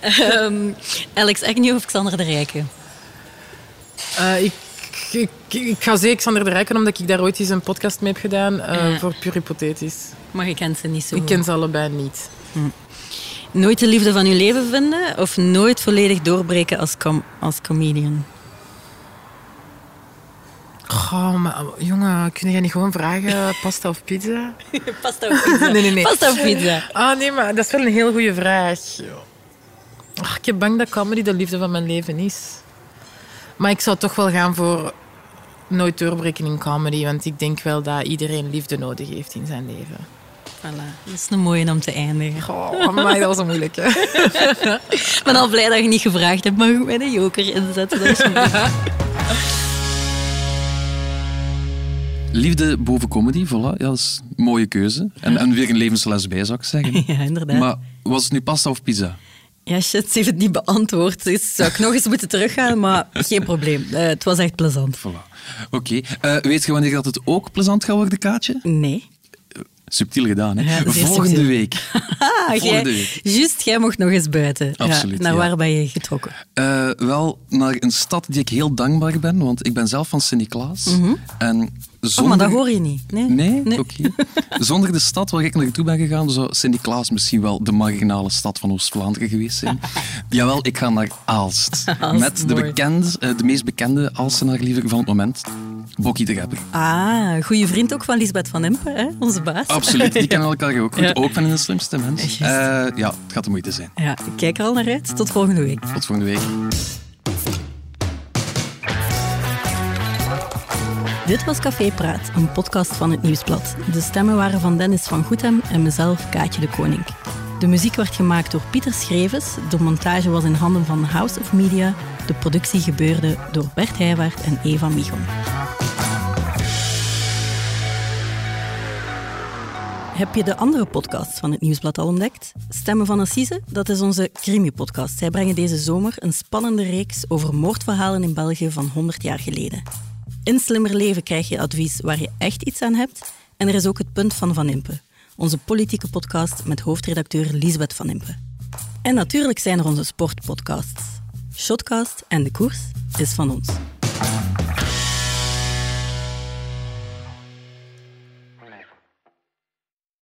Ehm, Alex Agnew of Xander de Rijke? Eh, ik, ik, ik ga zeggen Xander de Rijken, omdat ik daar ooit eens een podcast mee heb gedaan. eh. Voor puur hypothetisch. Maar je kent ze niet zo Ik goed. ken ze allebei niet. Nooit de liefde van je leven vinden of nooit volledig doorbreken als, com als comedian? Goh, maar jongen, kun jij niet gewoon vragen pasta of pizza? Pasta of pizza? Nee, nee, nee. Pasta of pizza? Ah nee, maar dat is wel een heel goede vraag. Ach, ik ben bang dat comedy de liefde van mijn leven is. Maar ik zou toch wel gaan voor nooit doorbreken in comedy, want ik denk wel dat iedereen liefde nodig heeft in zijn leven. Voilà, dat is een mooie om te eindigen. Oh, maar dat was een moeilijke. Ik ben al blij dat je niet gevraagd hebt, mag ik mij een joker inzetten? Dat is Liefde boven comedy, voilà. Ja, dat is een mooie keuze. En, en weer een levensles bij, zou ik zeggen. ja, inderdaad. Maar was het nu pasta of pizza? Ja, shit, ze heeft het niet beantwoord. Dus zou ik nog eens moeten teruggaan, maar geen probleem. Eh, het was echt plezant. Voilà. Oké. Eh, weet je wanneer dat het ook plezant gaat worden, Kaatje? Nee. Subtiel gedaan, hè? Ja, Volgende subtiel. week. Ah, jij, Volgende week. juist, jij mocht nog eens buiten. Ja, Absoluut, naar ja. waar ben je getrokken? Eh, wel, naar een stad die ik heel dankbaar ben, want ik ben zelf van Sint-Niklaas. En zonder... Oh, maar dat hoor je niet. Nee? Nee? Oké. Zonder de stad waar ik naartoe ben gegaan, zou Sint-Niklaas misschien wel de marginale stad van Oost-Vlaanderen geweest zijn. Jawel, ik ga naar Aalst. Aalst, met de, bekende, eh, de meest bekende Aalstenaar liever van het moment, Bokkie de Rapper. Ah, goede vriend ook van Lisbeth van Impe, hè? onze baas. Absoluut, die kennen elkaar ook goed. Ja. Ook van in de slimste mens. Juist. Eh, ja, het gaat de moeite zijn. Ja, ik kijk er al naar uit. Tot volgende week. Tot volgende week. Dit was Café Praat, een podcast van het Nieuwsblad. De stemmen waren van Dennis van Goethem en mezelf, Kaatje de Koning. De muziek werd gemaakt door Pieter Schrevens, de montage was in handen van House of Media, de productie gebeurde door Bert Heijwaard en Eva Michon. Heb je de andere podcasts van het Nieuwsblad al ontdekt? Stemmen van Assise, dat is onze crimi-podcast. Zij brengen deze zomer een spannende reeks over moordverhalen in België van 100 jaar geleden. In Slimmer Leven krijg je advies waar je echt iets aan hebt. En er is ook het Punt van Van Impe, onze politieke podcast met hoofdredacteur Lisbeth Van Impe. En natuurlijk zijn er onze sportpodcasts. Shotcast en De Koers is van ons.